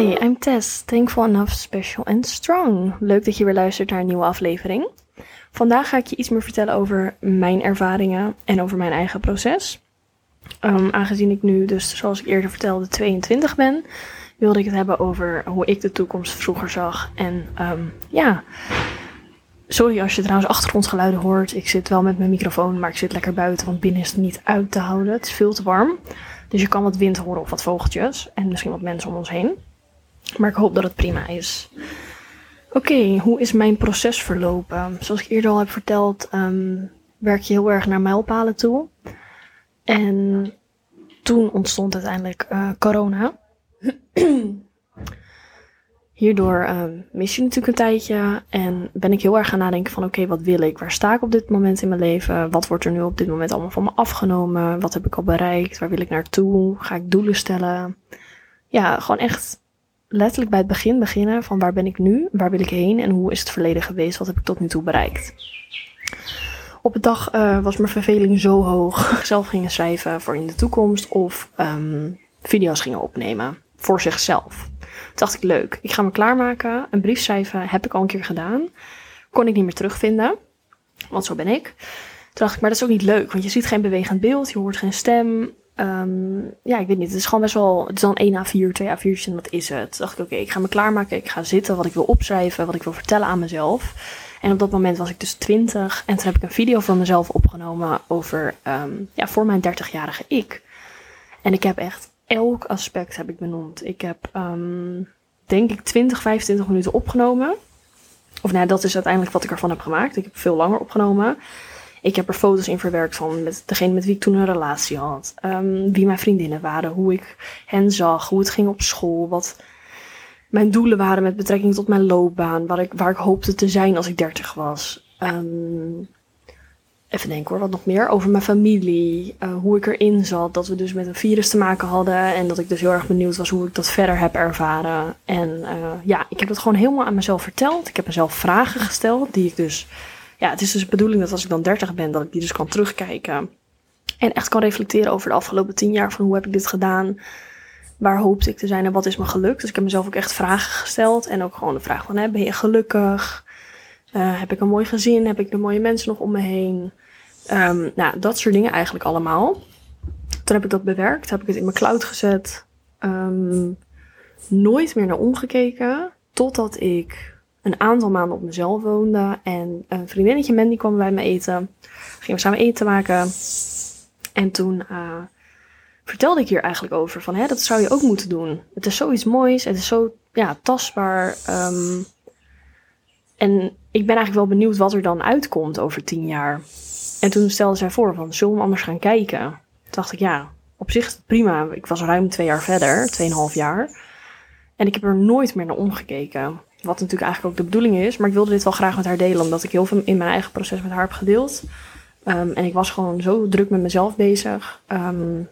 Hi, I'm Tess, thankful enough, special and strong. Leuk dat je weer luistert naar een nieuwe aflevering. Vandaag ga ik je iets meer vertellen over mijn ervaringen en over mijn eigen proces. Um, aangezien ik nu dus, zoals ik eerder vertelde, 22 ben, wilde ik het hebben over hoe ik de toekomst vroeger zag. En um, ja, sorry als je trouwens achtergrondgeluiden hoort. Ik zit wel met mijn microfoon, maar ik zit lekker buiten, want binnen is het niet uit te houden. Het is veel te warm. Dus je kan wat wind horen of wat vogeltjes en misschien wat mensen om ons heen. Maar ik hoop dat het prima is. Oké, hoe is mijn proces verlopen? Zoals ik eerder al heb verteld, um, werk je heel erg naar mijlpalen toe. En toen ontstond uiteindelijk uh, corona. Hierdoor um, mis je natuurlijk een tijdje en ben ik heel erg gaan nadenken van oké, wat wil ik? Waar sta ik op dit moment in mijn leven? Wat wordt er nu op dit moment allemaal van me afgenomen? Wat heb ik al bereikt? Waar wil ik naartoe? Ga ik doelen stellen? Ja, gewoon echt letterlijk bij het begin beginnen van waar ben ik nu? Waar wil ik heen? En hoe is het verleden geweest? Wat heb ik tot nu toe bereikt? Op een dag uh, was mijn verveling zo hoog. Zelf gingen schrijven voor in de toekomst of um, video's gingen opnemen voor zichzelf. Toen dacht ik, leuk, ik ga me klaarmaken. Een brief schrijven heb ik al een keer gedaan. Kon ik niet meer terugvinden, want zo ben ik. Toen dacht ik, maar dat is ook niet leuk, want je ziet geen bewegend beeld, je hoort geen stem. Um, ja, ik weet niet, het is gewoon best wel, het is dan 1 A4, 2 A4'tjes en wat is het? Toen dacht ik, oké, ik ga me klaarmaken, ik ga zitten, wat ik wil opschrijven, wat ik wil vertellen aan mezelf. En op dat moment was ik dus 20 en toen heb ik een video van mezelf opgenomen over, um, ja, voor mijn 30-jarige ik. En ik heb echt elk aspect heb ik benoemd. Ik heb, um, denk ik, 20, 25 minuten opgenomen. Of nou, dat is uiteindelijk wat ik ervan heb gemaakt. Ik heb veel langer opgenomen. Ik heb er foto's in verwerkt van met degene met wie ik toen een relatie had. Um, wie mijn vriendinnen waren, hoe ik hen zag, hoe het ging op school, wat mijn doelen waren met betrekking tot mijn loopbaan, waar ik, waar ik hoopte te zijn als ik 30 was. Um, even denken hoor, wat nog meer over mijn familie, uh, hoe ik erin zat, dat we dus met een virus te maken hadden en dat ik dus heel erg benieuwd was hoe ik dat verder heb ervaren. En uh, ja, ik heb het gewoon helemaal aan mezelf verteld. Ik heb mezelf vragen gesteld die ik dus, ja, het is dus de bedoeling dat als ik dan 30 ben, dat ik die dus kan terugkijken en echt kan reflecteren over de afgelopen 10 jaar van hoe heb ik dit gedaan. Waar hoopte ik te zijn en wat is me gelukt? Dus ik heb mezelf ook echt vragen gesteld. En ook gewoon de vraag van, hè, ben je gelukkig? Uh, heb ik een mooi gezin? Heb ik de mooie mensen nog om me heen? Um, nou, dat soort dingen eigenlijk allemaal. Toen heb ik dat bewerkt, heb ik het in mijn cloud gezet. Um, nooit meer naar omgekeken. Totdat ik een aantal maanden op mezelf woonde. En een vriendinnetje Mandy kwam bij me eten. Gingen we samen eten maken. En toen uh, vertelde ik hier eigenlijk over. Van, hè, dat zou je ook moeten doen. Het is zoiets moois. Het is zo ja, tastbaar. Um, en ik ben eigenlijk wel benieuwd wat er dan uitkomt over tien jaar. En toen stelde zij voor van, zullen we anders gaan kijken? Toen dacht ik, ja, op zich prima. Ik was ruim twee jaar verder, tweeënhalf jaar. En ik heb er nooit meer naar omgekeken. Wat natuurlijk eigenlijk ook de bedoeling is. Maar ik wilde dit wel graag met haar delen, omdat ik heel veel in mijn eigen proces met haar heb gedeeld. Um, en ik was gewoon zo druk met mezelf bezig. Um,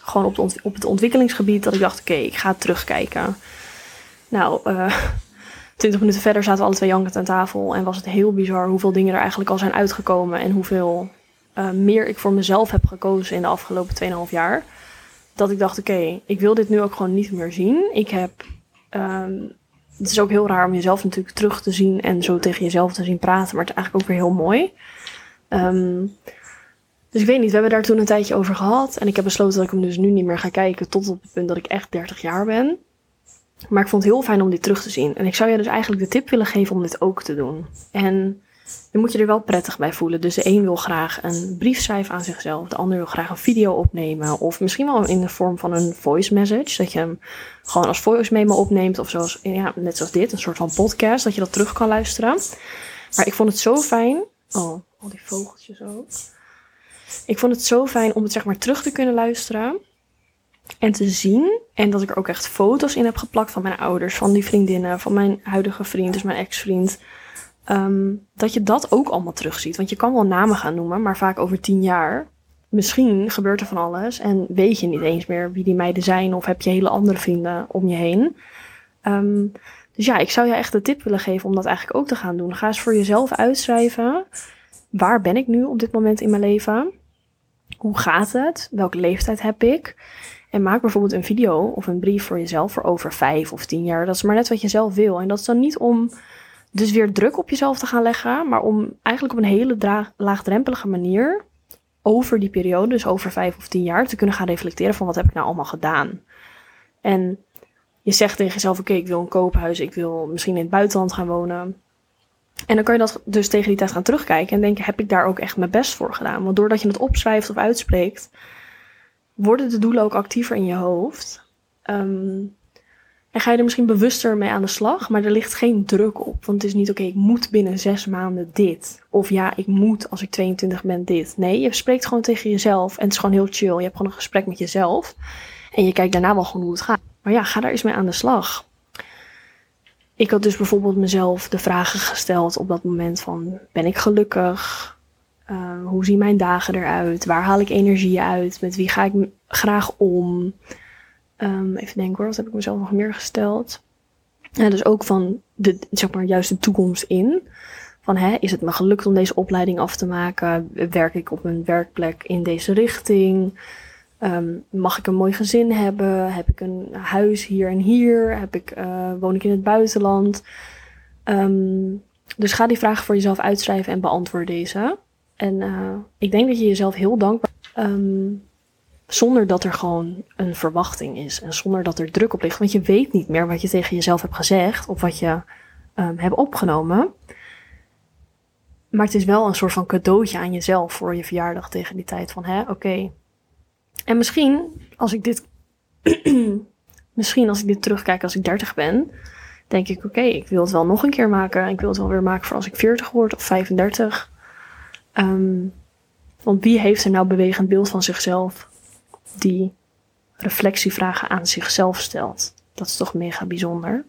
gewoon op, de op, het ontwikkelingsgebied, dat ik dacht, oké, ik ga terugkijken. Nou, uh, twintig minuten verder zaten we alle twee jankend aan tafel. En was het heel bizar hoeveel dingen er eigenlijk al zijn uitgekomen. En hoeveel uh, meer ik voor mezelf heb gekozen in de afgelopen 2,5 jaar. Dat ik dacht, oké, ik wil dit nu ook gewoon niet meer zien. Ik heb... Um, het is ook heel raar om jezelf natuurlijk terug te zien en zo tegen jezelf te zien praten. Maar het is eigenlijk ook weer heel mooi. Um, dus ik weet niet, we hebben daar toen een tijdje over gehad. En ik heb besloten dat ik hem dus nu niet meer ga kijken tot op het punt dat ik echt 30 jaar ben. Maar ik vond het heel fijn om dit terug te zien. En ik zou je dus eigenlijk de tip willen geven om dit ook te doen. En dan moet je er wel prettig bij voelen. Dus de een wil graag een brief schrijven aan zichzelf. De ander wil graag een video opnemen. Of misschien wel in de vorm van een voice message. Dat je hem gewoon als voice memo opneemt. Of zoals, ja, net zoals dit, een soort van podcast. Dat je dat terug kan luisteren. Maar ik vond het zo fijn. Oh, al die vogeltjes ook. Ik vond het zo fijn om het zeg maar terug te kunnen luisteren en te zien. En dat ik er ook echt foto's in heb geplakt van mijn ouders, van die vriendinnen, van mijn huidige vriend, dus mijn ex-vriend. Um, dat je dat ook allemaal terugziet. Want je kan wel namen gaan noemen, maar vaak over tien jaar. Misschien gebeurt er van alles en weet je niet eens meer wie die meiden zijn of heb je hele andere vrienden om je heen. Um, dus ja, ik zou je echt de tip willen geven om dat eigenlijk ook te gaan doen. Ga eens voor jezelf uitschrijven. Waar ben ik nu op dit moment in mijn leven? Hoe gaat het? Welke leeftijd heb ik? En maak bijvoorbeeld een video of een brief voor jezelf voor over vijf of tien jaar. Dat is maar net wat je zelf wil. En dat is dan niet om dus weer druk op jezelf te gaan leggen, maar om eigenlijk op een hele laagdrempelige manier over die periode, dus over vijf of tien jaar, te kunnen gaan reflecteren van wat heb ik nou allemaal gedaan. En je zegt tegen jezelf, oké, ik wil een koophuis, ik wil misschien in het buitenland gaan wonen. En dan kan je dat dus tegen die tijd gaan terugkijken en denken, heb ik daar ook echt mijn best voor gedaan? Want doordat je het opschrijft of uitspreekt, worden de doelen ook actiever in je hoofd. Ehm, en ga je er misschien bewuster mee aan de slag, maar er ligt geen druk op. Want het is niet oké, ik moet binnen zes maanden dit. Of ja, ik moet als ik 22 ben dit. Nee, je spreekt gewoon tegen jezelf en het is gewoon heel chill. Je hebt gewoon een gesprek met jezelf. En je kijkt daarna wel gewoon hoe het gaat. Maar ja, ga daar eens mee aan de slag. Ik had dus bijvoorbeeld mezelf de vragen gesteld op dat moment van, ben ik gelukkig? Uh, hoe zien mijn dagen eruit? Waar haal ik energie uit? Met wie ga ik graag om? Um, even denken hoor, wat heb ik mezelf nog meer gesteld? Dus ook van de, zeg maar, juist de toekomst in. Van, hè, is het me gelukt om deze opleiding af te maken? Werk ik op een werkplek in deze richting? Um, mag ik een mooi gezin hebben? Heb ik een huis hier en hier? Heb ik, uh, woon ik in het buitenland? Um, dus ga die vragen voor jezelf uitschrijven en beantwoord deze. En uh, ik denk dat je jezelf heel dankbaar. Zonder dat er gewoon een verwachting is. En zonder dat er druk op ligt. Want je weet niet meer wat je tegen jezelf hebt gezegd. Of wat je um, hebt opgenomen. Maar het is wel een soort van cadeautje aan jezelf voor je verjaardag tegen die tijd. Van hè, oké. En misschien als ik dit. misschien als ik dit terugkijk als ik 30 ben. Denk ik, oké, ik wil het wel nog een keer maken. Ik wil het wel weer maken voor als ik 40 word of 35. Um, want wie heeft er nou bewegend beeld van zichzelf die reflectievragen aan zichzelf stelt? Dat is toch mega bijzonder.